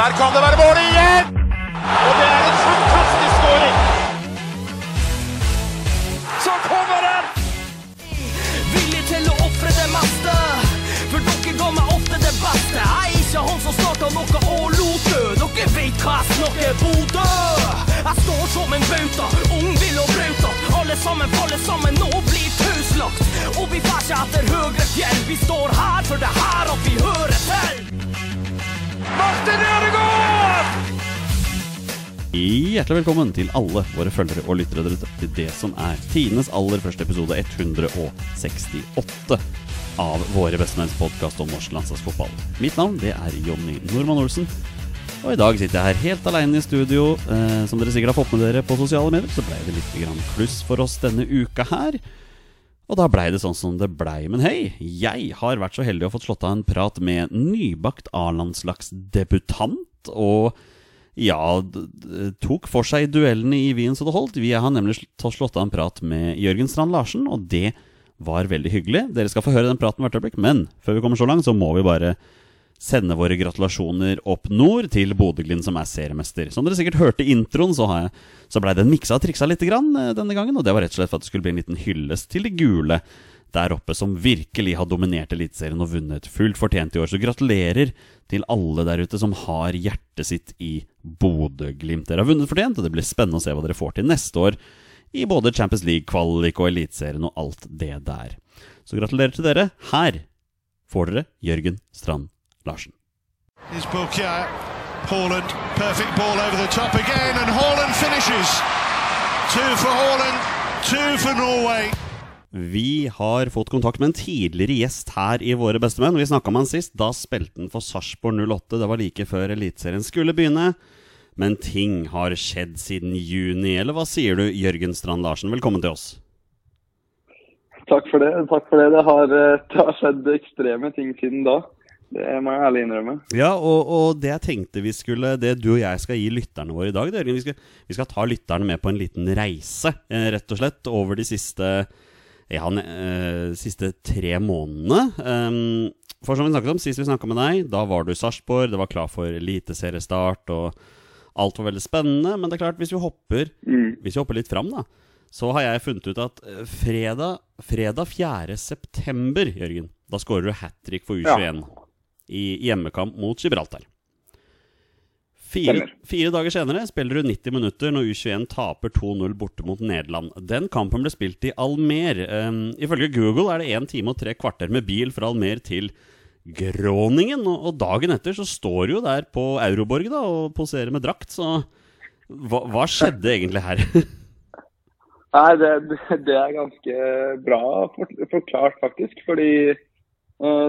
der kan det være mål igjen! Og det er en fantastisk skåring! Så kommer den! Villig til å ofre det meste. For dere ga meg ofte det beste. Jeg er ikke han som starta noe og lot dø. Dere vet hva jeg snakker Bodø. Jeg står som en bauta, ung, vill og brauta. Alle sammen faller sammen og blir tauslagt. Og vi ikke etter høyre fjell. Vi står her for det her at vi hører til. Martin Ødegaard! Hjertelig velkommen til alle våre følgere og lyttere der til det som er tidenes aller første episode 168 av Våre bestemenns podkast om norsk landslagsfotball. Mitt navn det er Jonny Normann Olsen. Og i dag sitter jeg her helt alene i studio. Eh, som dere sikkert har fått med dere på sosiale medier, så ble det litt grann kluss for oss denne uka her. Og da blei det sånn som det blei. Men hei, jeg har vært så heldig å fått slått av en prat med nybakt A-landslagsdebutant. Og ja, tok for seg duellene i Wien så det holdt. Vi har nemlig slått av en prat med Jørgen Strand Larsen, og det var veldig hyggelig. Dere skal få høre den praten hvert øyeblikk, men før vi kommer så langt, så må vi bare sende våre gratulasjoner opp nord til Bodø-Glimt, som er seriemester. Som dere sikkert hørte i introen, så, jeg, så blei den miksa og triksa litt grann, eh, denne gangen. Og det var rett og slett for at det skulle bli en liten hyllest til de gule der oppe, som virkelig har dominert Eliteserien og vunnet fullt fortjent i år. Så gratulerer til alle der ute som har hjertet sitt i Bodø-Glimt. Dere har vunnet fortjent, og det blir spennende å se hva dere får til neste år i både Champions League-kvalik og Eliteserien og alt det der. Så gratulerer til dere. Her får dere Jørgen Strand Larsen. Haaland, perfect ball over the top again, and Haaland finishes. Two for Haaland, two for Norway. Vi har fått kontakt med en tidligere gjest her i Våre bestemenn. Vi snakka med han sist. Da spilte han for Sarpsborg 08. Det var like før Eliteserien skulle begynne. Men ting har skjedd siden juni. Eller hva sier du, Jørgen Strand Larsen? Velkommen til oss. Takk for det. takk for Det Det har, eh, det har skjedd ekstreme ting siden da. Det må jeg ærlig innrømme. Ja, og, og det jeg tenkte vi skulle Det du og jeg skal gi lytterne våre i dag, det vi, skal, vi skal ta lytterne med på en liten reise, eh, rett og slett, over de siste ja, ne- eh, siste tre månedene. Um, for som vi snakket om, Sist vi snakka med deg, da var du i Sarpsborg, det var klar for eliteseriestart, og alt var veldig spennende. Men det er klart, hvis vi hopper, hvis vi hopper litt fram, da, så har jeg funnet ut at eh, fredag, fredag 4. september, Jørgen, da skårer du hat trick for U21 i hjemmekamp mot Gibraltar. Fire, fire dager senere spiller hun 90 minutter når U21 taper 2-0 borte mot Nederland. Den kampen ble spilt i Almer. Um, ifølge Google er det 1 time og tre kvarter med bil fra Almer til Groningen. Og, og dagen etter så står du jo der på Euroborg da, og poserer med drakt, så hva, hva skjedde egentlig her? Nei, det, det- er ganske bra forklart, faktisk. Fordi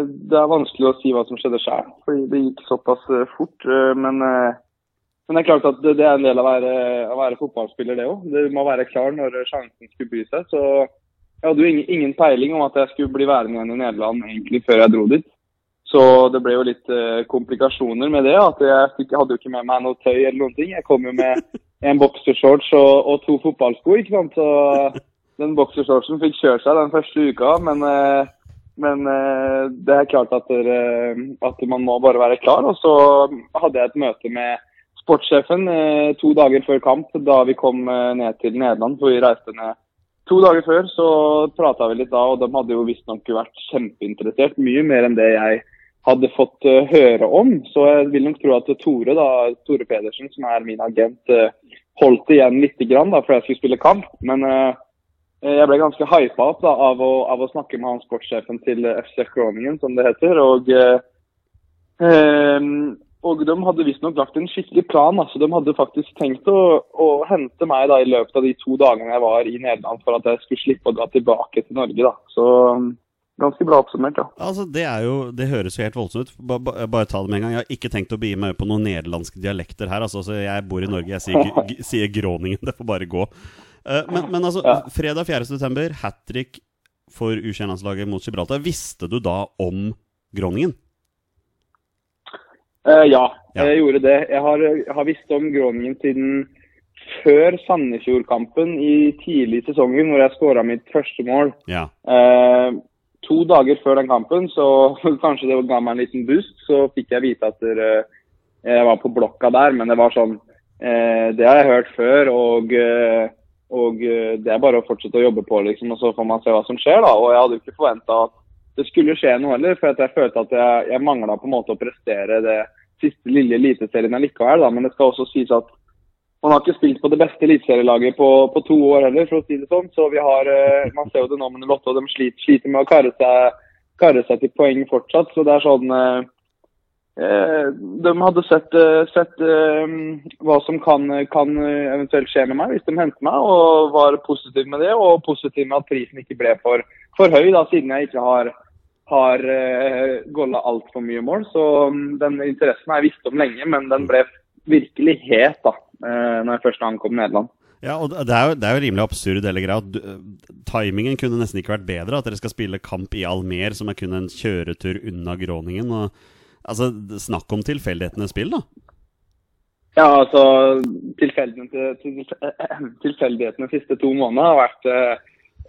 det er vanskelig å si hva som skjedde sjøl. Fordi det gikk såpass eh, fort. eh, men, eh, men det er klart at det, er en del av å være, å være fotballspiller, det òg. Du må være klar når sjansen skulle by seg. Så jeg hadde jo ingen, ingen peiling om at jeg skulle bli værende igjen i Nederland egentlig før jeg dro dit. Så det ble jo litt uh, komplikasjoner med det. at Jeg fikk, hadde jo ikke med meg noe tøy eller noen ting. Jeg kom jo med en boksershorts og, og to fotballsko. ikke sant? Så den boksershortsen fikk kjørt seg den første uka. Men, eh, men eh, det er klart at, dere, at man må bare være klar. Og så hadde jeg et møte med sportssjefen eh, to dager før kamp, da vi kom eh, ned til Nederland. For vi reiste ned to dager før, så prata vi litt da, og de hadde jo visstnok vært kjempeinteressert. Mye mer enn det jeg hadde fått høre om. Så jeg vil nok tro at Tore da, Tore Pedersen, som er min agent, holdt igjen litt grann da, for jeg skulle spille kamp. Men jeg ble ganske hypa opp da, av, å, av å snakke med han sportssjefen til eh, FC Groningen, som det heter. og eh, Ehm, og de hadde visstnok lagt en skikkelig plan. altså De hadde faktisk tenkt å, å hente meg da i løpet av de to dagene jeg var i Nederland, for at jeg skulle slippe å dra tilbake til Norge. da. Så ganske bra oppsummert, ja. Altså, det, jo, det høres jo helt voldsomt ut. Bare, ba, bare ta det med en gang. Jeg har ikke tenkt å begi meg på noen nederlandske dialekter her. Altså, jeg bor i Norge, jeg sier, sier Groningen. Det får bare gå. Eh, men, men altså, Ja. fredag 4. september, hat trick for U21-landslaget mot Gibraltar. Visste du da om Groningen? Uh, ja, Ja. jeg gjorde det. Jeg har, jeg har visst om Groningen siden før Sandefjord-kampen i tidlig i sesongen, hvor jeg skåra mitt første mål. Ja. Uh, to dager før den kampen, så kanskje det ga meg en liten boost, så fikk jeg vite at dere, jeg var på blokka der, men det var sånn eh, Det har jeg hørt før, og, eh, og eh, det er bare å fortsette å jobbe på, liksom, og så får man se hva som skjer, da. Og jeg hadde jo ikke forventa at det skulle skje noe heller, for jeg følte at jeg, jeg mangla å prestere det siste lille eliteserien da. Men det skal også sies at man har ikke spilt på det beste eliteserielaget på, på, to år heller, for å si det sånn. Så vi har, eh, man ser jo det nå med Lotte, og de sliter, sliter med å karre seg, karre seg, til poeng fortsatt. Så det er sånn eh De hadde sett, eh, sett eh, hva som kan, kan, eventuelt skje med meg hvis de henter meg, og var positiv med det. Og positiv med at prisen ikke ble for, for høy, da, siden jeg ikke har har golla altfor mye mål. Så um, den interessen har jeg visst om lenge, men den ble virkelig het da når jeg først ankom Nederland. Ja, og det er, jo, det er jo rimelig absurd hele greia. Timingen kunne nesten ikke vært bedre. At dere skal spille kamp i Almer, som er kun en kjøretur unna Groningen. Og, altså, Snakk om tilfeldighetenes spill, da. Ja, altså Tilfeldighetene de siste to månedene har vært eh,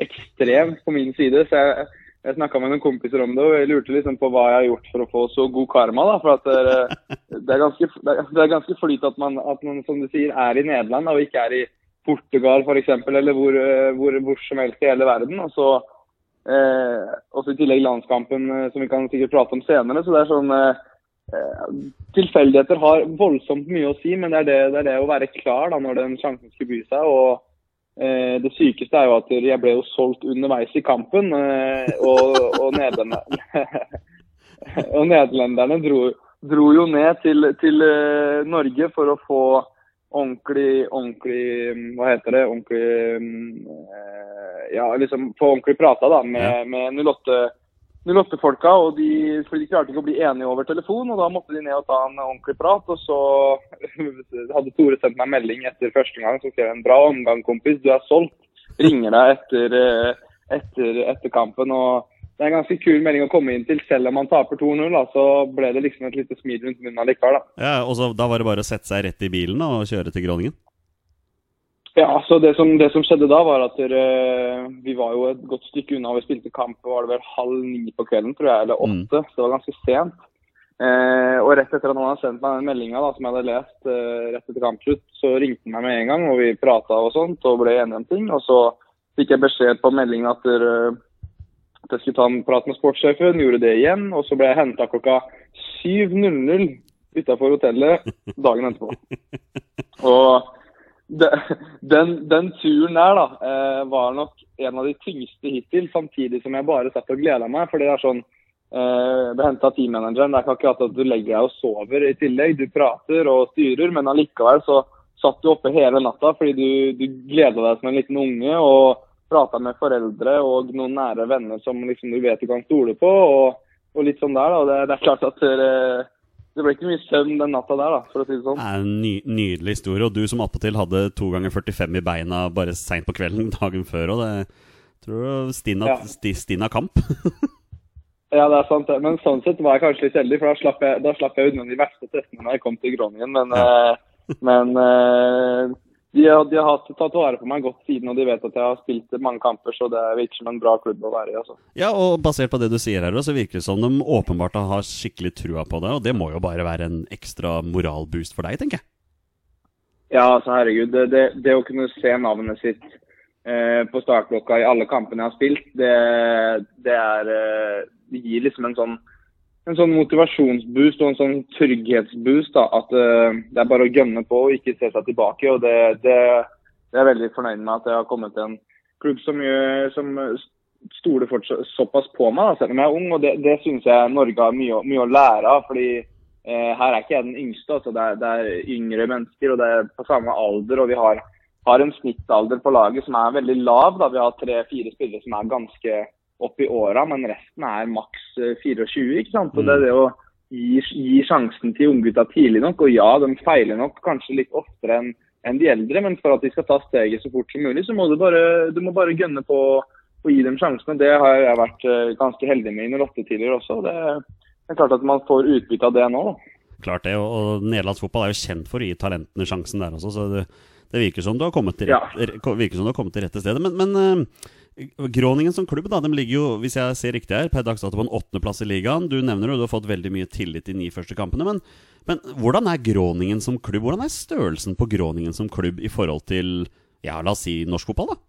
ekstremt på min side. så jeg jeg snakka med noen kompiser om det, og jeg lurte liksom på hva jeg har gjort for å få så god karma. da, for at Det, det er ganske, det er ganske flyt at man, at man, som du sier, er i Nederland og ikke er i Portugal f.eks., eller hvor, hvor, hvor, som helst i hele verden. og så eh, også i tillegg landskampen, eh, som vi kan sikkert prate om senere. så det er sånn eh, Tilfeldigheter har voldsomt mye å si, men det er det, det er det, å være klar da, når den sjansen skulle by seg. og Eh, det sykeste er jo at jeg ble jo solgt underveis i kampen, eh, og, og, og nederlenderne dro, dro, jo ned til, til, eh, Norge for å få ordentlig, ordentlig Hva heter det? Ordentlig Ja, liksom få ordentlig prata da, med, med 08 08-folka, og de, fordi de klarte ikke å bli enige over telefon. og Da måtte de ned og ta en ordentlig prat. og Så hadde Tore sendt meg melding etter første gang som skrev en bra omgang, kompis. Du er solgt. Ringer deg etter, eh, etter, etter kampen. og Det er en ganske kul melding å komme inn til, selv om man taper 2-0. Så ble det liksom et lite smil rundt munnen allikevel. Da. Ja, og så Da var det bare å sette seg rett i bilen og kjøre til Groningen? Ja, så det som, det som, skjedde da, var at dere, vi var jo et godt stykke unna. Vi spilte kamp var det vel halv ni på kvelden, tror jeg, eller mm. åtte. Mm. Så det var ganske sent. Eh, og rett etter at noen hadde sendt meg den meldinga som jeg hadde lest eh, rett etter kampslutt, så ringte han meg med en gang, og vi prata og sånt og ble enige om ting. Og så fikk jeg beskjed på meldingen at, at jeg skulle ta en prat med sportssjefen. Gjorde det igjen. Og så ble jeg henta klokka 7.00 utafor hotellet dagen etterpå. Og den, den, turen der da, eh, var nok en av de tyngste hittil, samtidig som jeg bare satt og gleda meg. For det er sånn eh, Det henta teammanageren. Det er ikke akkurat at du legger deg og sover i tillegg. Du prater og styrer, men allikevel så satt du oppe hele natta fordi du, du gleda deg som en liten unge og prata med foreldre og noen nære venner som liksom du vet du kan stole på. og, og litt sånn der da, det, det er klart at det ble ikke mye søvn den natta der, da, for å si det sånn. Det er en ny, nydelig historie. Og du som attpåtil hadde to ganger 45 i beina bare seint på kvelden dagen før, og det tror du Stina, ja. Stina kamp? ja, det er sant, det. Men sånn sett var jeg kanskje litt heldig, for da slapp jeg, da slapp jeg unna de verste testene når jeg kom til Groningen. Men, ja. eh, men eh, de, de, har tatt vare på meg godt siden, og de vet at jeg har spilt mange kamper, så det virker som en bra klubb å være i. Altså. Ja, og basert på det du sier her, så virker det som de åpenbart har skikkelig trua på det, og det må jo bare være en ekstra moralboost for deg, tenker jeg? Ja, altså herregud. Det, det, det å kunne se navnet sitt eh, på startblokka i alle kampene jeg har spilt, det, det er eh, Det gir liksom en sånn en sånn motivasjonsboost og en sånn trygghetsboost. da, At uh, det er bare å gønne på og ikke se seg tilbake. og Det, det, det er jeg veldig fornøyd med at jeg har kommet til en klubb som, som stoler såpass på meg, da, selv om jeg er ung. og Det, det syns jeg Norge har mye, mye, å lære av. fordi uh, Her er ikke jeg den yngste. altså det er, det er, yngre mennesker, og det er på samme alder. og vi har, har en snittalder på laget som er veldig lav. da, Vi har tre-fire spillere som er ganske opp i åra, men resten er maks 24. Eh, ikke sant? Så det er det å gi, gi sjansen til unggutta tidlig nok. Og ja, de feiler nok kanskje litt oftere enn en de eldre, men for at de skal ta steget så fort som mulig, så må du bare, du må bare gønne på å gi dem sjansene. Det har jeg vært eh, ganske heldig med i 08 tidligere også. Det, det er klart at man får utbytte av det nå. da. Klart det, og Nederlands fotball er jo kjent for å gi talentene sjansen der også. så det, det virker som du har kommet til rett, ja. virker som du har kommet til rette stedet. Men, men Groningen som klubb da, de ligger jo, hvis jeg ser riktig her, per dags dato på en åttendeplass i ligaen. Du nevner jo du har fått veldig mye tillit de ni første kampene. Men, men hvordan er Groningen som klubb? Hvordan er størrelsen på Groningen som klubb i forhold til ja, la oss si norsk fotball, da?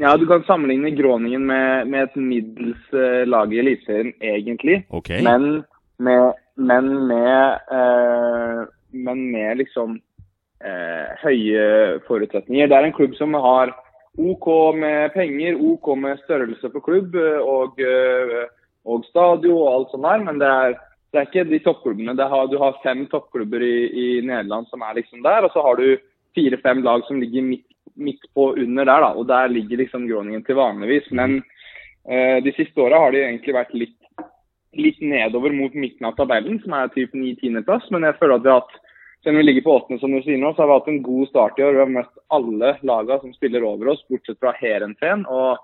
Ja, du kan sammenligne Groningen med, med et middels eh, lag i Eliteserien, egentlig. Okay. Men med, men med, eh, men med liksom eh, høye forutsetninger. Det er en klubb som har OK med penger, OK med størrelse på klubb eh, og, eh, og stadion og alt sånt der, men det er, det er ikke de toppklubbene. Har, du har fem toppklubber i, i Nederland som er liksom der, og så har du fire-fem lag som ligger midt, midt på under der, da, og der ligger liksom Groningen til vanligvis. Men eh, de siste åra har de egentlig vært litt, litt nedover mot midten av tabellen, som er typ 9-10.-plass, men jeg føler at vi har hatt selv om vi ligger på åttende, som du sier nå, så har vi hatt en god start i år. Vi har møtt alle lagene som spiller over oss, bortsett fra Heerenveen. Og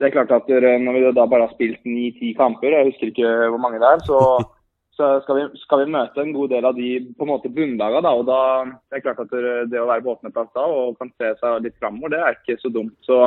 det er klart at når vi da bare har spilt ni-ti kamper, jeg husker ikke hvor mange det er, så, så skal, vi, skal, vi, møte en god del av de på en måte bunnlagene. Da, og da det er klart at det å være på åttendeplass da og kan se seg litt framover, det er ikke så dumt. Så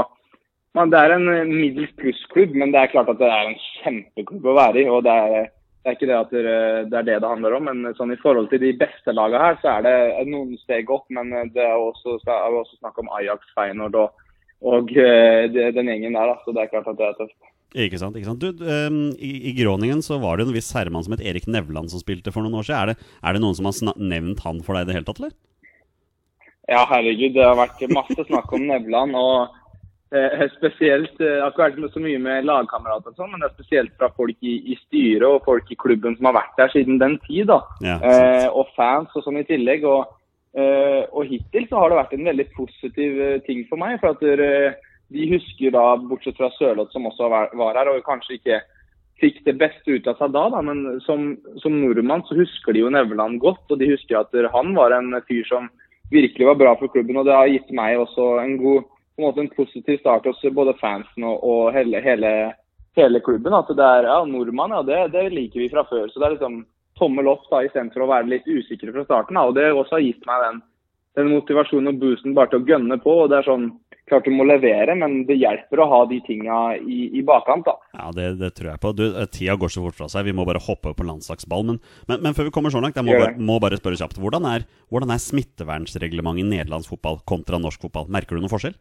man, Det er en middels pluss-klubb, men det er klart at det er en kjempeklubb å være i. og det er det er ikke det at det er det det handler om, men sånn i forhold til de beste lagene her, så er det noen steg opp. Men det er også, er også snakk om Ajax, Feyenoord og, og den gjengen der. Så det er klart at det er tøft. Ikke sant. ikke sant. Du, um, i, i, Groningen så var det en viss herremann som het Erik Nevland som spilte for noen år siden. Er det, er det noen som har nevnt han for deg i det hele tatt, eller? Ja, herregud. Det har vært masse snakk om Nevland. og Eh, spesielt, akkurat Det har ikke vært så mye med lagkamerater, og sånn, men det er spesielt fra folk i, i, styret og folk i klubben som har vært der siden den tid. da. Ja, eh, og fans og sånn i tillegg. Og, eh, og, hittil så har det vært en veldig positiv eh, ting for meg. for at eh, De husker da, bortsett fra Sørloth som også var, var, her, og kanskje ikke fikk det beste ut av seg da, da men som, som, nordmann så husker de jo Nevland godt. Og de husker at han var en fyr som virkelig var bra for klubben, og det har gitt meg også en god en måte en positiv start hos både fansen og, og hele, hele, hele, klubben. At det er ja, nordmann, ja, det, det, liker vi fra før. Så det er liksom tommel opp da, istedenfor å være litt usikre fra starten. Da. Og det også har gitt meg den, den motivasjonen og boosten bare til å gønne på. og det er sånn Klart du må levere, men det hjelper å ha de tinga i, i bakkant. da. Ja, det, det, tror jeg på. Du, tida går så fort fra seg. Vi må bare hoppe på landslagsball. Men, men, men før vi kommer så langt, jeg må, bare, må bare, spørre kjapt. Hvordan er, hvordan er smittevernreglementet i nederlandsk fotball kontra norsk fotball? Merker du noen forskjell?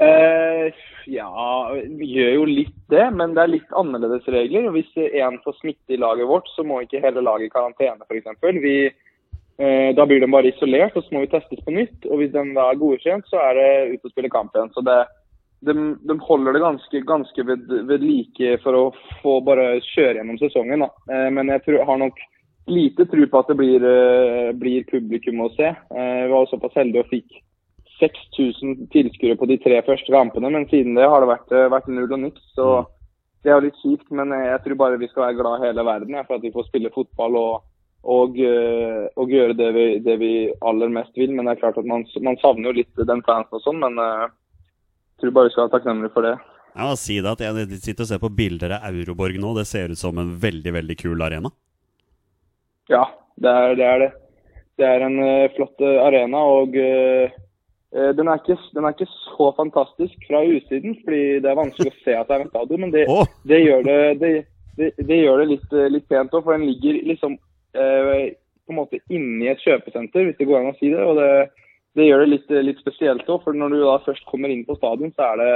Eh, ja, vi gjør jo litt det, men det er litt annerledes regler. Hvis én får smitte i laget vårt, så må ikke hele laget i karantene f.eks. Eh, da blir de bare isolert, og så må vi testes på nytt. Og hvis den da er godkjent, så er det ut å spille kamp igjen. Så det, de, de, holder det ganske, ganske ved, ved, like for å få bare kjøre gjennom sesongen. Eh, men jeg tror, har nok lite tro på at det blir, uh, blir publikum å se. Uh, vi var såpass heldige og fikk 6000 tilskuere på de tre første kampene, men siden det har det vært, eh, vært null og niks. Så mm. det er jo litt kjipt, men eh, jeg tror bare vi skal være glad hele verden ja, for at vi får spille fotball og, og, eh, og gjøre det vi, det vi, aller mest vil. Men det er klart at man, man savner jo litt den fansen og sånn, men jeg tror bare vi skal være takknemlige for det. Jeg må si det at jeg sitter og ser på bilder av Euroborg nå. Det ser ut som en veldig, veldig kul arena. Ja, det er det. Er det. det er en flott arena, og Eh, den er, ikke, den er, ikke, så fantastisk fra utsiden, fordi det er vanskelig å se at det er en stadion. Men det, oh. det gjør det, det, det gjør litt, eh, litt, pent òg, for den ligger liksom eh, på en måte inni et kjøpesenter, hvis det går an å si det. og det gjør det litt, litt spesielt òg, for når du da først kommer inn på stadion, så er det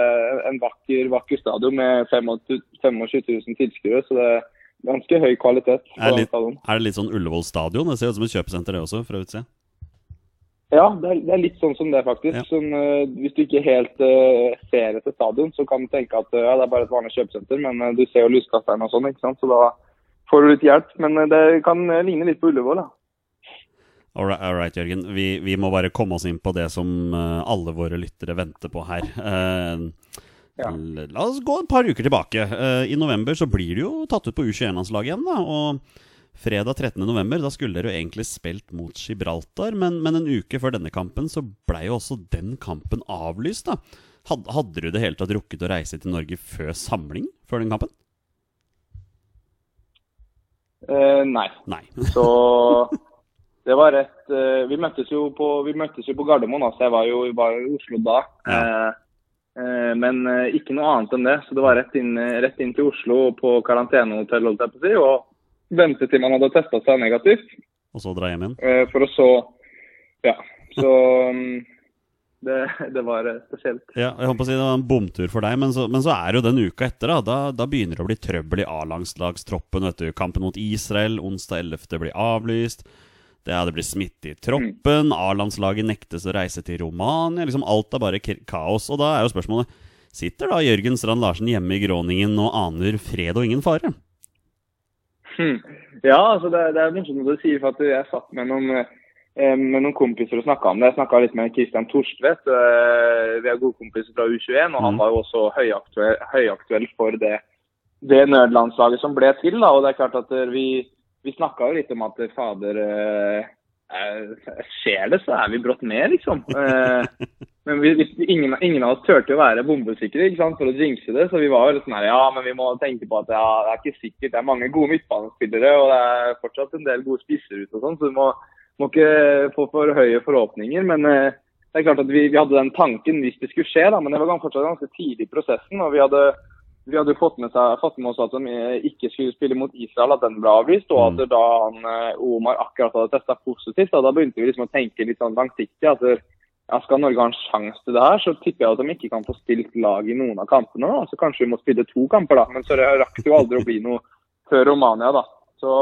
en vakker, vakker stadion med 25 000 tilskuere. Så det er ganske høy kvalitet. Er det, litt, er det litt sånn Ullevål stadion? Det ser ut som et kjøpesenter, det også, fra utsida? Ja, det er, det er, litt sånn som det, faktisk. Ja. Sånn, uh, hvis du ikke helt uh, ser etter stadion, så kan du tenke at uh, ja, det er bare et vanlig kjøpesenter, men du ser jo lyskasteren og sånn, ikke sant? så da får du litt hjelp. Men det kan ligne litt på Ullevål, da. All right, all right Jørgen. Vi, vi, må bare komme oss inn på det som alle våre lyttere venter på her. Ja. La oss gå et par uker tilbake. I november så blir du jo tatt ut på U21-landslaget igjen. da, og Fredag 13.11. Da skulle dere jo egentlig spilt mot Gibraltar, men, men, en uke før denne kampen så blei jo også den kampen avlyst. da. Had, hadde du det hele tatt rukket å reise til Norge før samling før den kampen? Eh, nei. nei. så det var rett uh, Vi møttes jo på, vi møttes jo på Gardermoen, altså jeg var jo var i Oslo da. Ja. Uh, uh, men ikke noe annet enn det. Så det var rett inn, rett inn til Oslo på karantenehotell, holdt jeg på å si, og vente til man hadde testa seg negativt. Og så dra hjem igjen? Eh, for å så Ja. Så mm, det, det var eh, spesielt. Ja, jeg håper å si Det var en bomtur for deg, men så, men så er det jo den uka etter. Da Da, da begynner det å bli trøbbel i A-landslagstroppen. Kampen mot Israel onsdag 11. blir avlyst. Det, ja, det blir smitte i troppen. A-landslaget nektes å reise til Romania. Liksom Alt er bare kaos. Og da er jo spørsmålet Sitter da Jørgen Strand Larsen hjemme i Gråningen og aner fred og ingen fare? Hmm. Ja, altså det, det er morsomt at du sier, for at jeg satt med noen, eh, med noen kompiser og snakka om det. Jeg snakka litt med Christian Torstvedt. eh, Vi er gode kompiser fra U21, og han Mm. var jo også høyaktuell, høyaktuell for det, det nødlandslaget som ble til. da, og det er klart at eh, Vi, vi snakka jo litt om at fader Skjer det, så er vi brått med, liksom. Men vi, ingen, ingen av oss turte å være bombesikre ikke sant, for å jinxe det. Så vi var jo litt sånn her, ja, men vi må tenke på at ja, det er ikke sikkert. Det er mange gode midtbanespillere, og det er fortsatt en del gode spisser ute og sånn. Så du må, må ikke få for høye forhåpninger. Men eh, det er klart at vi, vi hadde den tanken hvis det skulle skje, da. Men det var fortsatt ganske tidlig i prosessen. og vi hadde vi hadde fått med, seg, fått med oss at de eh, ikke skulle spille mot Israel, at den ble avlyst. Og at da han, eh, Omar akkurat hadde testa positivt, da, da begynte vi liksom å tenke litt sånn langsiktig. at det, ja, Skal Norge ha en sjanse til det her, så tipper jeg at de ikke kan få stilt lag i noen av kampene. Da. Så kanskje vi må spille to kamper, da. Men så rakk det jo aldri å bli noe før Romania, da. Så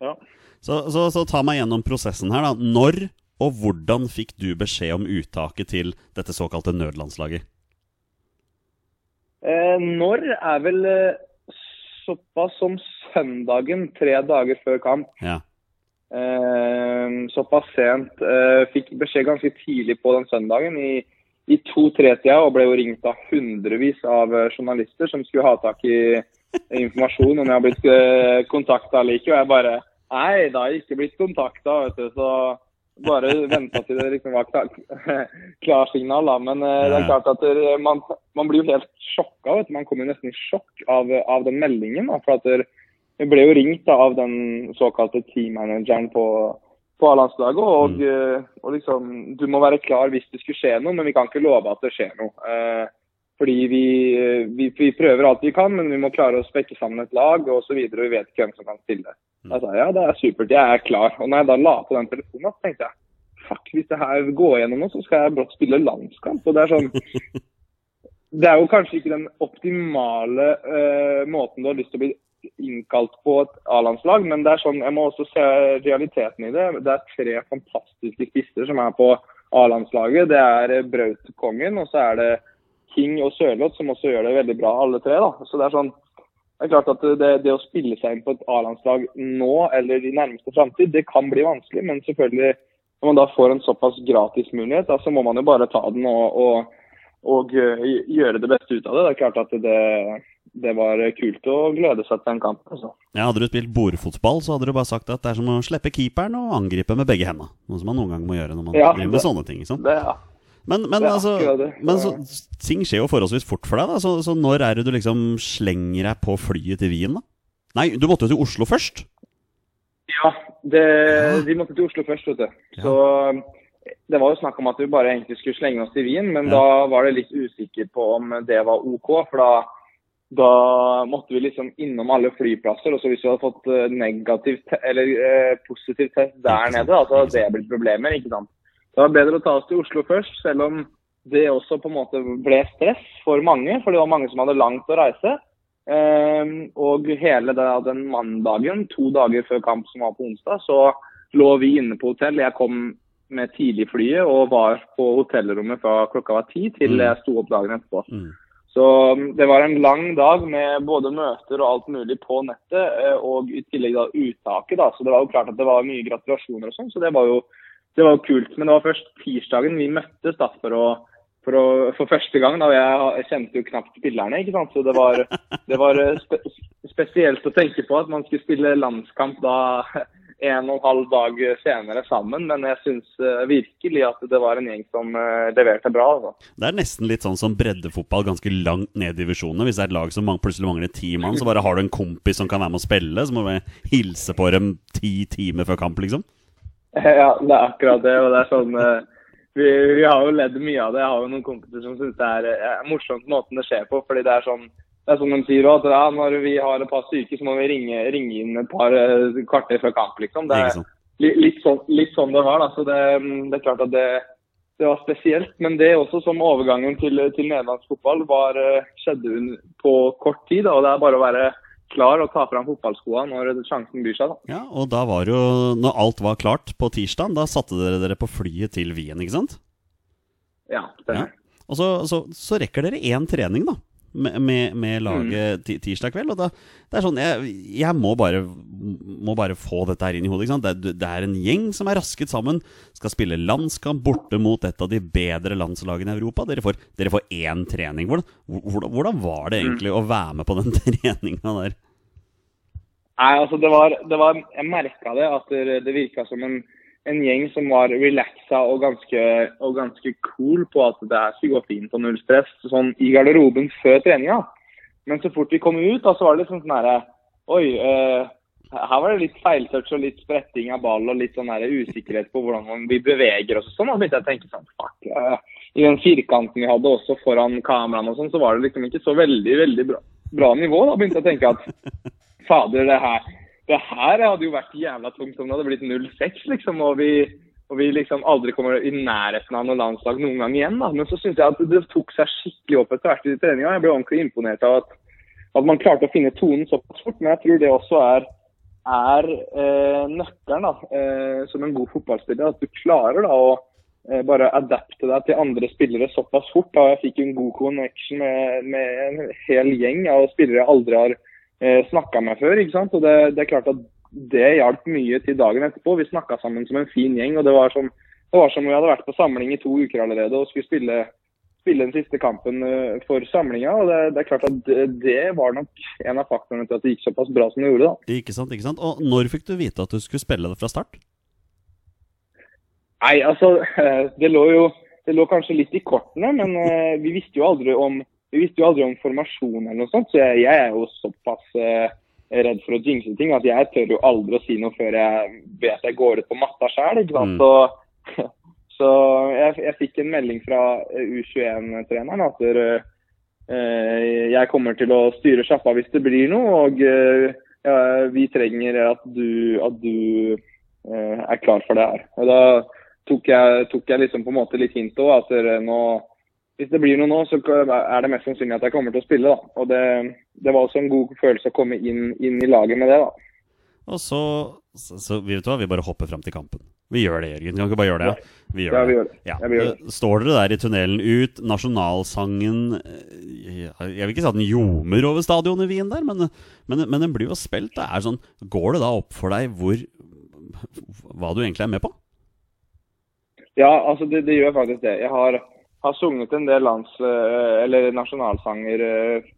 ja. Så, så, så ta meg gjennom prosessen her, da. Når og hvordan fikk du beskjed om uttaket til dette såkalte nødlandslaget? Eh, når er vel eh, såpass som søndagen, tre dager før kamp. Ja. Eh, såpass sent. Eh, fikk beskjed ganske tidlig på den søndagen i, i to-tre-tida og ble jo ringt av hundrevis av eh, journalister som skulle ha tak i informasjon om jeg har blitt eh, kontakta eller ikke. Og jeg bare Nei, da har jeg ikke blitt kontakta, vet du. Så bare venta til det liksom var klar, klarsignal, da. Men det er klart at man, man blir jo helt sjokka. Man kommer jo nesten i sjokk av, av den meldingen. da, for at jeg ble jo ringt da, av den såkalte teammanageren på, på A-landslaget. Og, mm. og liksom, du må være klar hvis det skulle skje noe, men vi kan ikke love at det skjer noe. Eh, fordi vi, vi, vi prøver alt vi kan, men vi må klare å spekke sammen et lag og så og vi vet ikke hvem som kan stille. Jeg sa ja, det er supert, jeg er klar. Og når jeg da la på den telefonen, tenkte jeg fuck, hvis det her går gjennom nå, så skal jeg brått spille landskamp. Og det er sånn Det er jo kanskje ikke den optimale uh, måten du har lyst til å bli innkalt på et A-landslag, men det er sånn, jeg må også se realiteten i det. Det er tre fantastiske spisser som er på A-landslaget. Det er Braut-kongen, og så er det King og Sørloth, som også gjør det veldig bra, alle tre. da. Så det er sånn, det er klart at det, det å spille seg inn på et A-landslag nå eller i nærmeste framtid, det kan bli vanskelig. Men selvfølgelig, når man da får en såpass gratis mulighet, da, så må man jo bare ta den og, og, og eh, gjøre det beste ut av det. Det er klart at det, det var kult å glede seg til en kamp. Altså. Ja, Hadde du spilt bordfotball, så hadde du bare sagt at det er som å slippe keeperen og angripe med begge hendene. Noe som man noen gang må gjøre når man Ja, driver med det- sånne ting. sant? Det, ja. Men, men, altså, men så, ting skjer jo forholdsvis fort for deg. da Så, så når er det du liksom slenger deg på flyet til Wien? da? Nei, du måtte jo til Oslo først. Ja, det, de måtte til Oslo først, vet du. Så det var jo snakk om at vi bare egentlig skulle slenge oss til Wien, men da var det litt usikker på om det var OK. For da, da måtte vi liksom innom alle flyplasser. Og så hvis vi hadde fått eh, negativ eller eh, positiv test der nede, da, så hadde det blitt problemer. ikke sant? Så det var bedre å ta oss til Oslo først, selv om det også på en måte ble stress for mange. For det var mange som hadde langt å reise. Ehm, og hele da, den mandagen, to dager før kamp som var på onsdag, så lå vi inne på hotell. Jeg kom med tidligflyet og var på hotellrommet fra klokka var ti til Mm. jeg sto opp dagen etterpå. Mm. Så um, det var en lang dag med både møter og alt mulig på nettet, eh, og i tillegg da uttaket. da, Så det var jo klart at det var mye gratulasjoner og sånn, så det var jo det var jo kult. Men det var først tirsdagen vi møttes da for å for, å, for første gang. da, Jeg, jeg kjente jo knapt spillerne, ikke sant. Så det var, det var eh, spe, spesielt å tenke på at man skulle spille landskamp da en og en halv dag senere sammen. Men jeg syns eh, virkelig at det var en gjeng som eh, leverte bra. altså. Det er nesten litt sånn som breddefotball ganske langt ned i divisjonene. Hvis det er et lag som plutselig mangler ti mann, så bare har du en kompis som kan være med å spille. Så må du hilse på dem ti timer før kamp, liksom. Ja, det er akkurat det. og det er sånn, eh, vi, vi har jo ledd mye av det. Jeg har jo noen kompiser som syns det er, er morsomt måten det skjer på. fordi det er sånn det er som de sier at ja, når vi har et par syke, så må vi ringe, ringe inn et par eh, kvarter før kamp. liksom. Det er litt sånn, litt sånn det var. da, så det, det er klart at det, det var spesielt. Men det også som overgangen til, til nederlandsk fotball var, eh, skjedde på kort tid. da, og Det er bare å være klar og ta fram fotballskoene når sjansen byr seg. da. Ja, og da var jo Når alt var klart på tirsdag, da satte dere dere på flyet til Wien, ikke sant? Ja, Det. Ja. stemmer. Og så, så, så rekker dere én trening, da. Med, med, med laget mm. tirsdag kveld. Og da, det er sånn Jeg, jeg må, bare, må bare få dette her inn i hodet. Det, det er en gjeng som er rasket sammen. Skal spille landskamp borte mot et av de bedre landslagene i Europa. Dere får, dere får én trening. Hvordan, hvordan, hvordan var det egentlig å være med på den treninga der? Nei, altså det var, det var Jeg merka det, at det, det virka som en, en gjeng som var relaxa og ganske, og ganske cool på at det her skulle gå fint og null stress sånn i garderoben før treninga. Men så fort vi kom ut, da, så var det liksom sånn herre Oi, eh, her var det litt feiltouch og litt spretting av ball og litt sånn usikkerhet på hvordan vi beveger oss og sånn. Da begynte jeg å tenke sånn Fuck. Eh, I den firkanten vi hadde også foran kameraene og sånn, så var det liksom ikke så veldig, veldig bra, bra nivå. Da begynte jeg å tenke at fader, det her, det her hadde jo vært jævla tungt om det hadde blitt 0-6, liksom. Og vi, og vi liksom aldri kommer i nærheten av noe landslag noen gang igjen. da. Men så syns jeg at det tok seg skikkelig opp etter hvert i treninga. Jeg ble ordentlig imponert av at, at man klarte å finne tonen såpass fort. Men jeg tror det også er, er eh, nøkkelen da, eh, som en god fotballspiller. At du klarer da å eh, bare adapte deg til andre spillere såpass fort. da Jeg fikk en god connection med, med en hel gjeng av spillere jeg aldri har eh, snakka med før. ikke sant? Og det, det er klart at det hjalp mye til dagen etterpå. Vi snakka sammen som en fin gjeng. og Det var som, det var som om vi hadde vært på samling i to uker allerede og skulle spille, spille den siste kampen eh, for samlinga. og det, det er klart at det, det var nok en av faktorene til at det gikk såpass bra som det gjorde. da. Ikke sant, ikke sant? Og når fikk du vite at du skulle spille det fra start? Nei, altså, det lå jo det lå kanskje litt i kortene, men eh, vi visste jo aldri om vi visste jo aldri om formasjon eller noe sånt, så jeg, jeg er jo såpass eh, redd for å jinxe ting at jeg tør jo aldri å si noe før jeg vet jeg går ut på matta sjøl. Mm. Så, så jeg, jeg fikk en melding fra eh, U21-treneren at uh, jeg kommer til å styre sjappa hvis det blir noe, og uh, ja, vi trenger at du, at du uh, er klar for det her. Og da tok jeg, tok jeg liksom på en måte litt hint òg, at nå hvis det blir noe nå, så er det mest sannsynlig at jeg kommer til å spille. da. Og det, det var også en god følelse å komme inn, inn i laget med det. da. Og så, så, så vet du hva, vi bare hopper fram til kampen. Vi gjør det, Jørgen. Kan ikke bare gjøre det? Vi gjør Ja, vi gjør det. Ja. Ja, vi gjør det. Eh, Står dere der i tunnelen ut, nasjonalsangen eh, Jeg vil ikke si at den ljomer over stadionet i Wien der, men, men, men den blir jo spilt. Det er sånn, går det da opp for deg hvor hva du egentlig er med på? Ja, altså det, det gjør faktisk det. Jeg har, har sunget en del lands, eh, eller nasjonalsanger eh,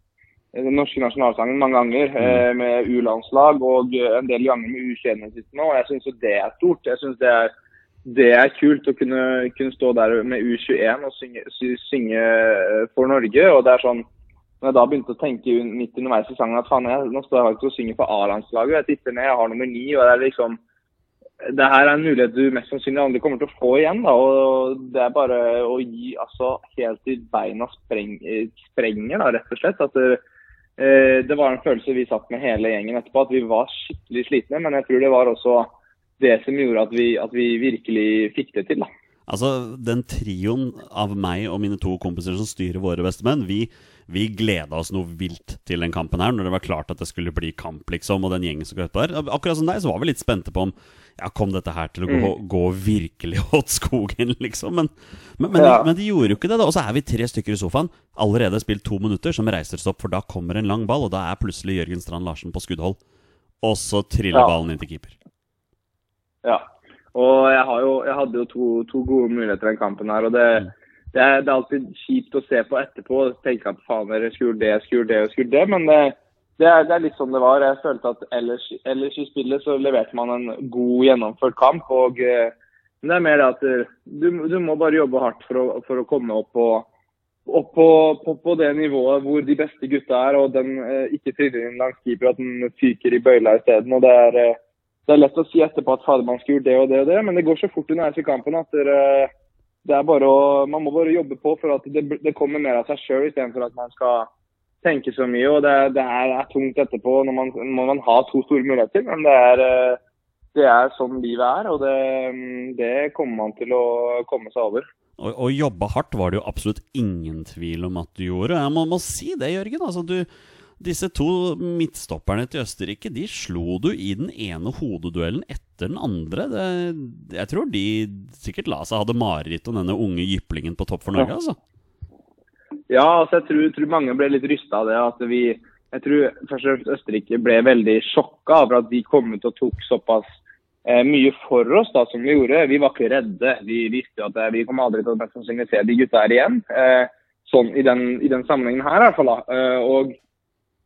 den norske nasjonalsangen mange ganger mm. med U-landslag og eh, en del ganger med U21 siste og Jeg syns det er stort. Jeg synes det det er kult å kunne, kunne stå der med U21 og synge, synge eh, for Norge. og det er sånn når jeg da begynte å tenke midt underveis i sangen at faen, jeg, nå står jeg faktisk og synger for A-landslaget. Jeg titter ned, jeg har nummer ni. og Det er liksom, det her er en mulighet du mest sannsynlig aldri kommer til å få igjen. da, og Det er bare å gi altså helt til beina spreng, sprenger, da, rett og slett. at det, eh, det var en følelse vi satt med hele gjengen etterpå, at vi var skikkelig slitne. Men jeg tror det var også det som gjorde at vi, at vi virkelig fikk det til. da. Altså, den trioen av meg og mine to kompiser som styrer våre bestemenn, vi, vi gleda oss noe vilt til den kampen her, når det var klart at det skulle bli kamp, liksom, og den gjengen som utpå der. Akkurat som deg, så var vi litt spente på om ja, kom dette her til å gå, gå virkelig åt skogen, liksom. Men, men, men, Ja. men de gjorde jo ikke det, da. Og så er vi tre stykker i sofaen, allerede spilt to minutter, som reiser seg opp, for da kommer en lang ball, og da er plutselig Jørgen Strand Larsen på skuddhold. Og så triller Ja. ballen inn til keeper. Ja. Og jeg, har jo, jeg hadde jo to, to gode muligheter i den kampen her. og det, det, er, det er alltid kjipt å se på etterpå og tenke at faen, dere skulle det, skulle det og skulle det. Men det, det, er, det er litt sånn det var. Jeg følte at ellers, ellers i spillet så leverte man en god gjennomført kamp. og eh, men det er mer det at eh, du, du må bare jobbe hardt for å, for å komme opp på opp på, på, på det nivået hvor de beste gutta er, og den eh, ikke triller inn langs keeper, at den fyker i bøyla isteden. Det eh, det er lett å si etterpå at fader, man skulle gjort det og det og det, men det går så fort underveis i kampen at det, det er bare å, man må bare jobbe på for at det, det kommer mer av seg sjøl, istedenfor at man skal tenke så mye. og Det, det er, er, tungt etterpå når man, når man har to store muligheter. Men det er, eh, det er sånn livet er, og det, det, kommer man til å komme seg over. Og, og jobbe hardt var det jo absolutt ingen tvil om at du gjorde. Jeg må, må si det, Jørgen. altså du disse to midtstopperne til Østerrike de slo du i den ene hodeduellen etter den andre. Det, jeg tror de sikkert la seg hadde mareritt om denne unge jyplingen på topp for Norge. altså. Ja, altså jeg tror, tror mange ble litt rysta av det. at vi, Jeg tror først og fremst Østerrike ble veldig sjokka over at vi kom ut og tok såpass eh, mye for oss da som vi gjorde. Vi var ikke redde. Vi visste at eh, vi kommer aldri til å se de gutta her igjen. Eh, sånn i den, i den sammenhengen her i hvert fall. da. Eh, og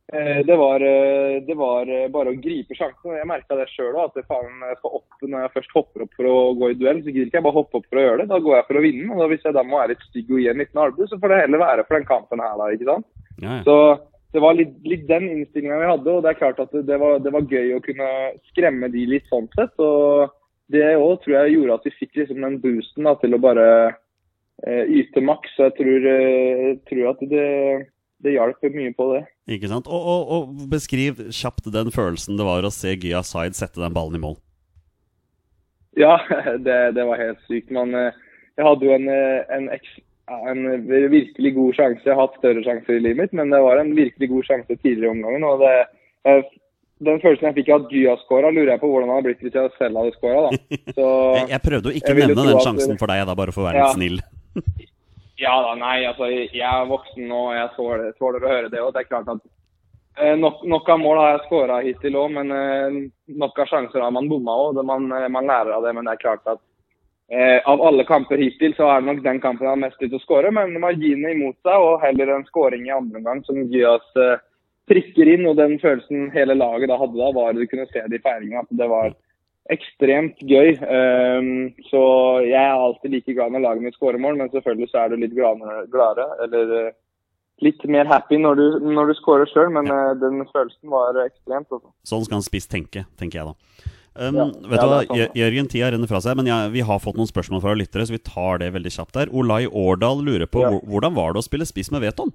det var, eh, det var, eh, bare å gripe sjansen. Jeg merka det sjøl òg. Når jeg først hopper opp for å gå i duell, så gidder ikke jeg bare hoppe opp for å gjøre det. Da går jeg for å vinne. og da, Hvis jeg da må være litt stygg og gi en liten albue, så får det heller være for den kampen her. da, ikke sant? Ja. Så det var litt, litt den innstillinga vi hadde. og Det er klart at det var, det var, gøy å kunne skremme de litt sånn sett. og Det òg tror jeg gjorde at vi fikk liksom den boosten da, til å bare eh, yte maks. Så jeg tror, eh, tror at det det hjalp mye på det. Ikke sant? Og, og, og, Beskriv kjapt den følelsen det var å se Gya Zaid sette den ballen i mål. Ja, det, det var helt sykt. Man, eh, jeg hadde jo en, eh, en, en, virkelig god sjanse. Jeg har hatt større sjanser i livet mitt, men det var en virkelig god sjanse tidligere i omgangen. og det, den følelsen jeg fikk av at Gya skåra, lurer jeg på hvordan det hadde blitt hvis jeg selv hadde skåra. Jeg, prøvde å ikke nevne den sjansen for deg, da, bare for å være ja. snill. Ja da, nei, altså jeg er voksen og jeg tåler, tåler å høre det. og det er klart at eh, nok, nok, av mål har jeg skåra hittil òg, men eh, nok av sjanser har man bomma òg. Man, eh, man, lærer av det, men det er klart at eh, av alle kamper hittil, så er det nok den kampen jeg har mest lyst til å skåre. Men marginene imot seg, og heller en skåring i andre omgang som Gyas eh, prikker inn. Og den følelsen hele laget da hadde da, var du kunne se det i feiringa. At det var ekstremt gøy. Um, så jeg er alltid like glad når laget mitt skårer mål, men selvfølgelig så er du litt gladere, eller uh, litt mer happy når du, når du skårer sjøl, men ja. den følelsen var ekstremt. Også. Altså. Sånn skal en spiss tenke, tenker jeg da. Um, ja, vet du hva, sånn. Jørgen, tida renner fra seg, men ja, vi har fått noen spørsmål fra lyttere, så vi tar det veldig kjapt der. Olai Årdal lurer på ja. hvordan var det å spille spiss med Veton?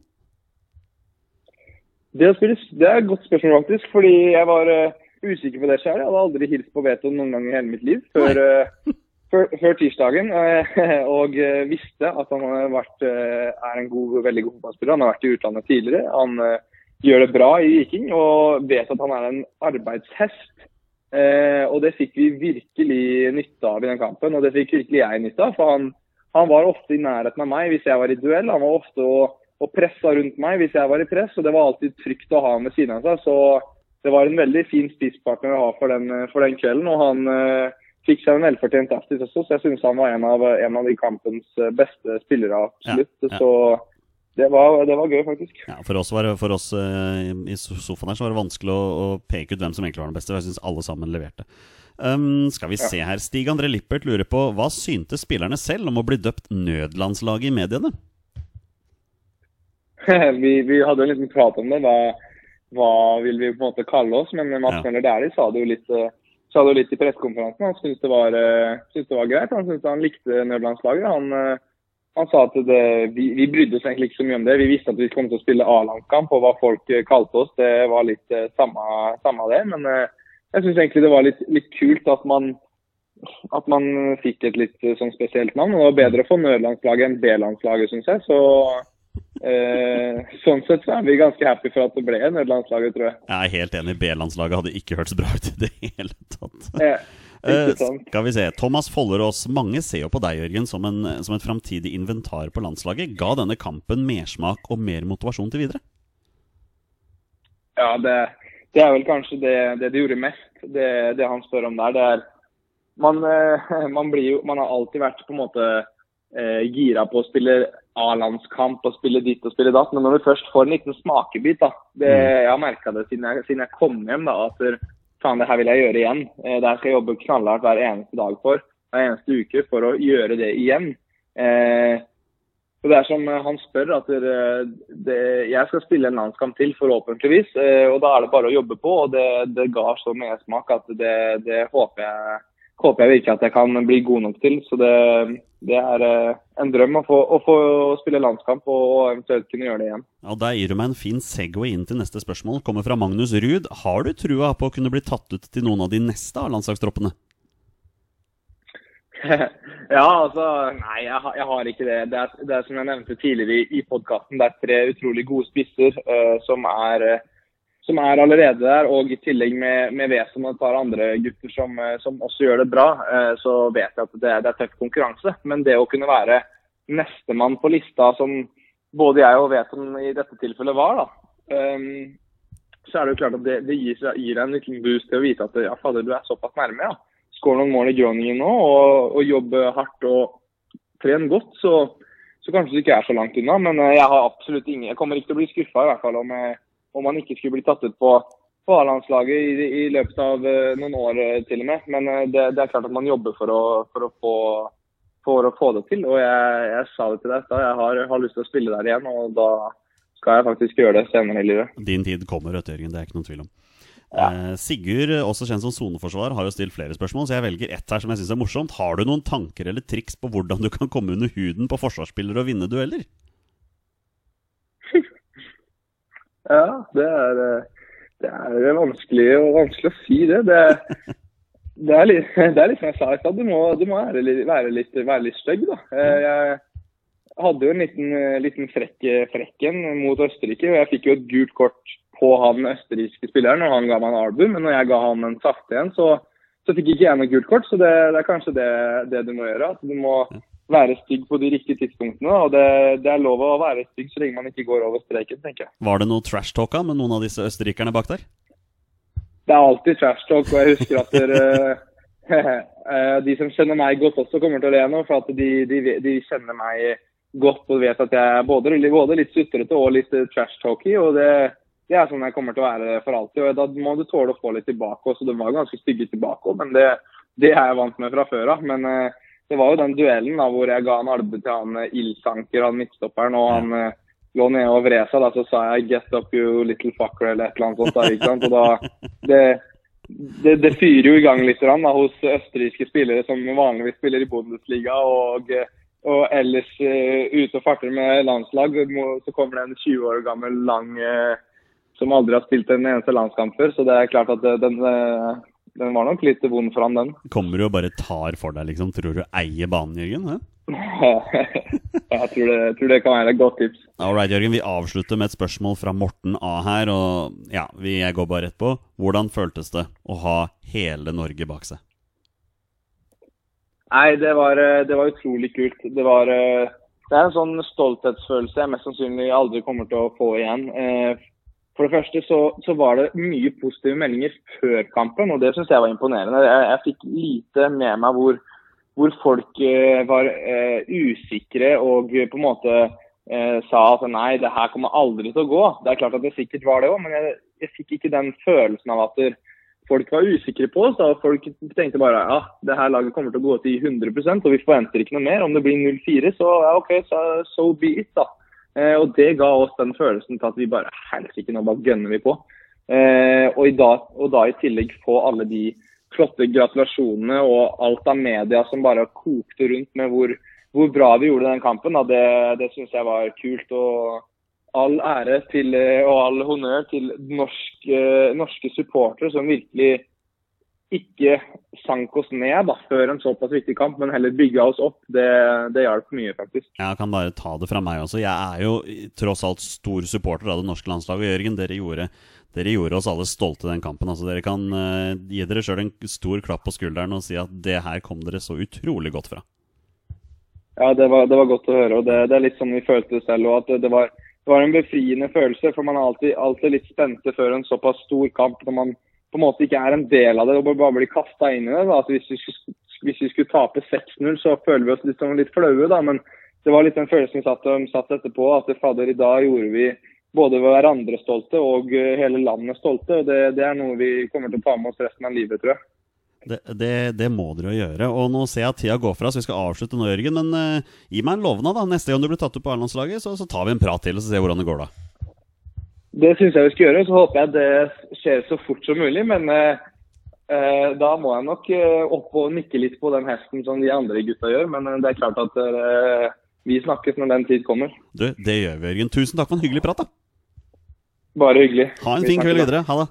Det, spille, det er et godt spørsmål, faktisk. Fordi jeg var uh, usikker på det sjøl. Jeg hadde aldri hilst på Veton noen gang i hele mitt liv før, uh, før, tirsdagen. Uh, og uh, visste at han vært, er en god, veldig god fotballspiller. Han har vært i utlandet tidligere. Han gjør det bra i Viking og vet at han er en arbeidshest. og det fikk vi virkelig nytte av i den kampen, og det fikk virkelig jeg nytte av. For han, han var ofte i nærheten av meg hvis jeg var i duell. Han var ofte og, og pressa rundt meg hvis jeg var i press, og det var alltid trygt å ha ham ved siden av seg. så det var en veldig fin spisspartner å ha for den, for den kvelden. Og han fikk seg en velfortjent assist også, så jeg syns han var en av, en av, de kampens eh, beste spillere, absolutt. Ja, ja. Så det var, det var, gøy, faktisk. Ja, for oss, var, for oss uh, i sofaen her så var det vanskelig å, å, peke ut hvem som egentlig var den beste. Jeg syns alle sammen leverte. Um, skal vi se her. Stig André Lippert lurer på hva syntes spillerne selv om å bli døpt nødlandslaget i mediene? vi, vi, hadde en liten prat om det. Hva, hva vil vi på en måte kalle oss. Men Mats ja. Møller Dæhlie sa det jo litt, eh, sa det jo litt i pressekonferansen. Han syntes det, var, eh, det var greit. Han syntes han likte nødlandslaget. Han, eh, han sa at det, vi, vi, brydde oss egentlig ikke så mye om det. Vi visste at vi kom til å spille A-landskamp, og hva folk kalte oss, det var litt samme, samme det. Men jeg syns egentlig det var litt, litt kult at man, at man fikk et litt sånn spesielt navn. Og Det var bedre å få nødlandslaget enn B-landslaget, syns jeg. Så Eh, sånn sett så er vi ganske happy for at det ble nødlandslaget, tror jeg. Jeg er helt enig. B-landslaget hadde ikke hørtes bra ut i det hele tatt. Ja, eh, skal vi se. Thomas Follerås, mange ser jo på deg, Jørgen, som, en, som et framtidig inventar på landslaget. Ga denne kampen mersmak og mer motivasjon til videre? Ja, det, det er vel kanskje det, det de gjorde mest, det, det, han spør om der. Det er man, eh, man, blir jo, man har alltid vært på en måte eh, gira på å spille A-landskamp og spille ditt og spille datt. Men når du først får en liten smakebit da, det, mm. Jeg har merka det siden jeg, siden jeg, kom hjem, da, at faen, det her vil jeg gjøre igjen. Eh, det skal jeg jobbe knallhardt hver eneste dag for, hver eneste uke for å gjøre det igjen. Eh, så Det er som han spør, at det, det, jeg skal spille en landskamp til, forhåpentligvis. Eh, og Da er det bare å jobbe på. og Det, det ga så mersmak at det, det håper jeg håper jeg virkelig at jeg kan bli god nok til. Så det, det er eh, en drøm å få, å få spille landskamp og eventuelt kunne gjøre det igjen. Ja, Der gir du meg en fin Segway inn til neste spørsmål. Kommer fra Magnus Ruud. Har du trua på å kunne bli tatt ut til noen av de neste av landslagstroppene? ja, altså Nei, jeg, har- jeg har ikke det. Det er, det er som jeg nevnte tidligere i, i podkasten, det er tre utrolig gode spisser uh, som, er, eh, som er allerede der. Og i tillegg med, med Wesam og et par andre gutter som, eh, som også gjør det bra, eh, så vet jeg at det, det er tøff konkurranse. Men det å kunne være nestemann på lista, som både jeg og Veton i dette tilfellet var, da, um, så er det jo klart at det, det gir, gir deg en liten boost til å vite at ja, fader, du er såpass nærme. ja Skår noen mål i Groningen nå og, og jobber hardt og trener godt, så, så kanskje du ikke er så langt unna. Men eh, jeg har absolutt ingen, jeg kommer ikke til å bli skuffa i hvert fall om, jeg, om man ikke skulle bli tatt ut på, på A-landslaget i, i løpet av uh, noen år eh, til og med. Men uh, det, det er klart at man jobber for å, for å, få, for å få det til. Og jeg, jeg sa det til deg da, jeg har, har lyst til å spille der igjen. Og da skal jeg faktisk gjøre det senere i livet. Din tid kommer, Jørgen. Det er ikke noen tvil om. Ja. Sigurd, også kjent som soneforsvarer, har jo stilt flere spørsmål, så jeg velger ett her som jeg syns er morsomt. Har du noen tanker eller triks på hvordan du kan komme under huden på forsvarsspillere og vinne dueller? Ja, det er, eh, det er vanskelig, vanskelig å si det. Det, det, er, litt, det er litt som jeg sa i stad, du må, du må være, litt, være, litt, være litt stygg. Da. Eh, Jeg hadde jo en liten, eh, liten frekk, frekken mot Østerrike, og jeg fikk jo et gult kort på han østerrikske spilleren når han ga meg en album. Men når jeg ga han en saftig igjen, så, så fikk ikke jeg noe gult kort. Så det, det er kanskje det, det, du må gjøre. At du må være stygg på de riktige tidspunktene. Og det, det er lov å være stygg så lenge man ikke går over streken, tenker jeg. Var det noe trash-talka med noen av disse østerrikerne bak der? Det er alltid trash talk, og jeg husker at dere, eh, de som kjenner meg godt også kommer til å le nå, for at de, de, de kjenner meg godt og vet at jeg er både, både litt sutrete og litt trash talky. og det, det er sånn jeg kommer til å være for alltid. og Da må du tåle å få litt tilbake også. De var ganske stygge tilbake òg, men det, det er jeg vant med fra før av. Men eh, det var jo den duellen da, hvor jeg ga en albue til han Ildsanker, Ilsanker, han midtstopperen, og han eh, lå nede og vred seg. Da, så sa jeg 'get up you little fucker' eller et eller annet sånt. Da, ikke sant? Og da, det, det, det fyrer jo i gang litt da, hos østerrikske spillere som vanligvis spiller i Bundesliga. og eh, og ellers uh, ute og farter med landslag, så kommer det en 20 år gammel lang uh, som aldri har spilt en eneste landskamp før. Så det er klart at den, eh, den var nok litt vond for han, den. Kommer du og bare tar for deg, liksom? Tror du eier banen, Jørgen? hæ? jeg, tror det, jeg tror det kan være et godt tips. All right, Jørgen, vi avslutter med et spørsmål fra Morten A her. Og ja, jeg går bare rett på. Hvordan føltes det å ha hele Norge bak seg? Nei, det var, eh, det var utrolig kult. Det var eh, Det er en sånn stolthetsfølelse jeg mest sannsynlig aldri kommer til å få igjen. Eh, For det første så, så var det mye positive meldinger før kampen, og det syns jeg var imponerende. Jeg, jeg fikk lite med meg hvor, hvor folk eh, var eh, usikre og på en måte eh, sa at nei, det her kommer aldri til å gå. Det er klart at det sikkert var det òg, men jeg, jeg fikk ikke den følelsen av at folk var usikre på oss. Folk tenkte bare ja, det her laget kommer til å gå til 100% og vi forventer ikke noe mer. Om det blir 0-4, så ja, OK, så, so be it, da. Eh, og det ga oss den følelsen til at vi bare helsike, nå bare gønner vi på. Eh, og, i dag, og da i tillegg få alle de flotte gratulasjonene og alt av media som bare kokte rundt med hvor, hvor bra vi gjorde den kampen, da, det, det syns jeg var kult. og all ære til, eh, og all honnør til norske, norske supportere som virkelig ikke sank oss ned da, før en såpass viktig kamp, men heller bygga oss opp. Det, det hjalp mye, faktisk. Jeg kan bare ta det fra meg også. Jeg er jo tross alt stor supporter av det norske landslaget. Jørgen, dere gjorde, dere gjorde oss alle stolte i den kampen. Altså, dere kan uh, gi dere sjøl en stor klapp på skulderen og si at det her kom dere så utrolig godt fra. Ja, det var, det var godt å høre. og Det, det er litt sånn vi følte det selv òg. Det, var, det var en befriende følelse. For man er alltid, alltid litt spente før en såpass stor kamp når man på en måte ikke er en del av det og bare blir kasta inn i det. Altså, hvis, vi skulle, hvis vi skulle tape 6-0, så føler vi oss litt, sånn litt flaue, da. Men det var litt den følelsen vi satt, satt etterpå. At fader, i dag gjorde vi både hverandre stolte og eh, hele landet stolte. og det, det er noe vi kommer til å ta med oss resten av livet, tror jeg. Det, det, det må dere jo gjøre. Og nå ser jeg at tida går fra, så vi skal avslutte nå, Jørgen. Men eh, gi meg en lovnad, da. Neste gang du blir tatt opp på A-landslaget, så, så tar vi en prat til og så ser vi hvordan det går da. Det syns jeg vi skal gjøre. Så håper jeg det skjer så fort som mulig. Men eh, Eh, da må jeg nok eh, opp og nikke litt på den hesten som de andre gutta gjør. Men eh, det er klart at eh, vi snakkes når den tid kommer. Du, det gjør vi, Jørgen. Tusen takk for en hyggelig prat, da. Bare hyggelig. Ha en Vi fin kveld videre. Ha det.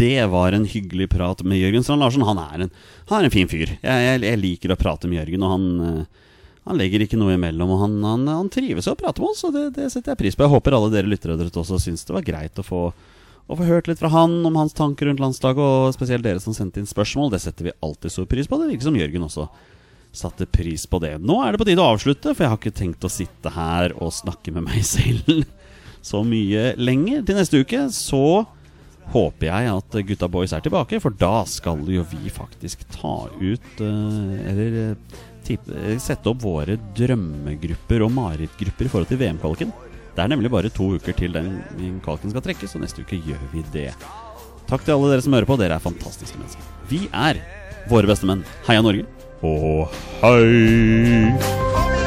Det var en hyggelig prat med Jørgen Strand Larsen. Han er en, han er en fin fyr. Jeg, jeg, jeg liker å prate med Jørgen, og han, eh, han legger ikke noe imellom. Og han, han, han trives å prate med oss, og det, det setter jeg pris på. Jeg håper alle dere lyttere dere også syns det var greit å få, å få hørt litt fra han om hans tanker rundt landslaget, og spesielt dere som sendte inn spørsmål. Det setter vi alltid stor pris på. Det virker som Jørgen også satte pris på det. Nå er det på tide å avslutte, for jeg har ikke tenkt å sitte her og snakke med meg selv så mye lenger. Til neste uke så håper jeg at Gutta Boys er tilbake, for da skal jo vi faktisk ta ut eh, Eller eh, tippe, eh, sette opp våre drømmegrupper og marerittgrupper i forhold til VM-kvaliken. Det er nemlig bare to uker til den kvaliken skal trekkes, og neste uke gjør vi det. Takk til alle dere som hører på. Dere er fantastiske mennesker. Vi er våre beste menn. Heia Norge. Og hei!